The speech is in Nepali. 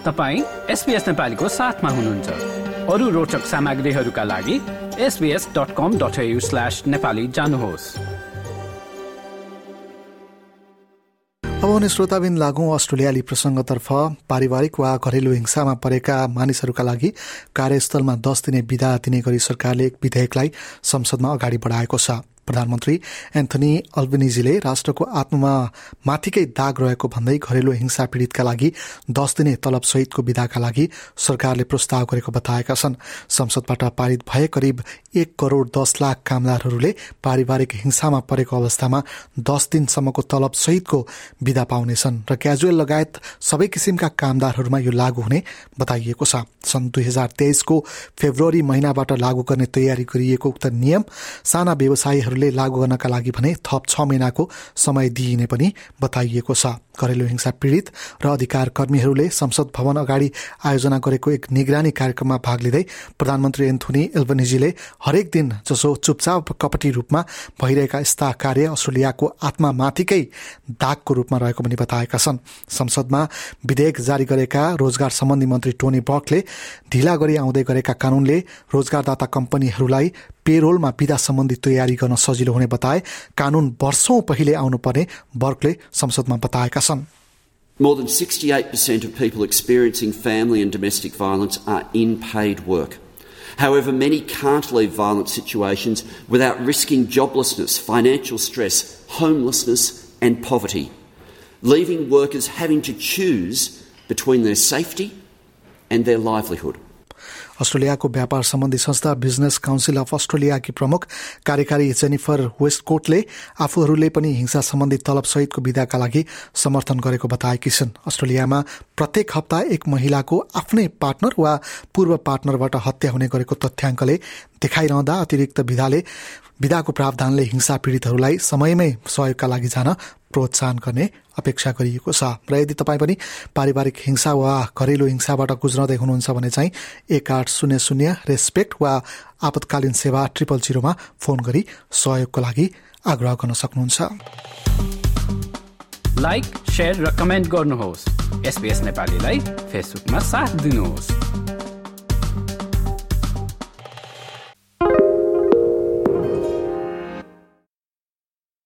तपाईँ एसपिएस नेपालीको साथमा हुनुहुन्छ। अरू रोचक सामग्रीहरूका लागि SBS dot com dot slash Nepali जानुहोस्। अब भने श्रोताबिन लागौँ अस्ट्रेलियाली प्रसङ्गतर्फ पारिवारिक वा घरेलु हिंसामा परेका मानिसहरूका लागि कार्यस्थलमा दस दिने विदा दिने गरी सरकारले एक विधेयकलाई संसदमा अगाडि बढाएको छ। प्रधानमन्त्री एन्थनी अल्बनिजीले राष्ट्रको आत्मामा माथिकै दाग रहेको भन्दै घरेलु हिंसा पीड़ितका लागि दस दिने तलब सहितको विधाका लागि सरकारले प्रस्ताव गरेको बताएका छन्। संसदबाट पारित भए करिब एक करोड़ दस लाख कामदारहरूले पारिवारिक हिंसामा परेको अवस्थामा दस दिनसम्मको तलब सहितको विधा पाउनेछन् र क्याजुअल लगायत सबै किसिमका कामदारहरूमा यो लागू हुने बताइएको छ। सन् दुई हजार तेइसको फेब्रुअरी महिनाबाट लागू गर्ने तयारी गरिएको उक्त नियम साना व्यवसायीहरूले सरकारले लागू गर्नका लागि भने थप छ महिनाको समय दिइने पनि बताइएको छ। घरेलु हिंसा पीड़ित र अधिकार कर्मीहरूले संसद भवन अगाडि आयोजना गरेको एक निगरानी कार्यक्रममा भाग लिँदै प्रधानमन्त्री एन्थोनी एल्बनिजीले हरेक दिन जसो चुपचाप कपटी रूपमा भइरहेका यस्ता कार्य अस्ट्रेलियाको आत्मामाथिकै दागको रूपमा रहेको पनि बताएका छन्। संसदमा विधेयक जारी गरेका रोजगार सम्बन्धी मन्त्री टोनी बकले ढिला गरी आउँदै गरेका कानूनले रोजगारदाता कम्पनीहरूलाई पेरोलमा विधा सम्बन्धी तयारी गर्न सजिलो हुने बताए कानून वर्षौं पहिले आउनुपर्ने वर्गले संसदमा बताएका छन् More than 68% of people experiencing family and domestic violence are in paid work. However, many can't leave violent situations without risking joblessness, financial stress, homelessness, and poverty, leaving workers having to choose between their safety and their livelihood. अस्ट्रेलियाको व्यापार सम्बन्धी संस्था बिजनेस काउन्सिल अफ अस्ट्रेलियाकी प्रमुख कार्यकारी जेनिफर वेस्टकोटले आफूहरूले पनि हिंसा सम्बन्धी तलब सहितको विधाका लागि समर्थन गरेको बताएकी छन्। अस्ट्रेलियामा प्रत्येक हप्ता एक महिलाको आफ्नै पार्टनर वा पूर्व पार्टनरबाट हत्या हुने गरेको तथ्याङ्कले देखाइरहँदा अतिरिक्त विधाले विधाको प्रावधानले हिंसा पीड़ितहरूलाई समयमै सहयोगका लागि जान प्रोत्साहन गर्ने अपेक्षा गरिएको छ। र यदि तपाईँ पनि पारिवारिक हिंसा वा घरेलु हिंसाबाट गुज्रदै हुनुहुन्छ भने चाहिँ एक आठ शून्य शून्य रेस्पेक्ट वा आपतकालीन सेवा ट्रिपल जिरोमा फोन गरी सहयोगको लागि आग्रह गर्न सक्नुहुन्छ। लाइक र कमेन्ट गर्नुहोस्। नेपालीलाई फेसबुकमा साथ दिनुहोस्।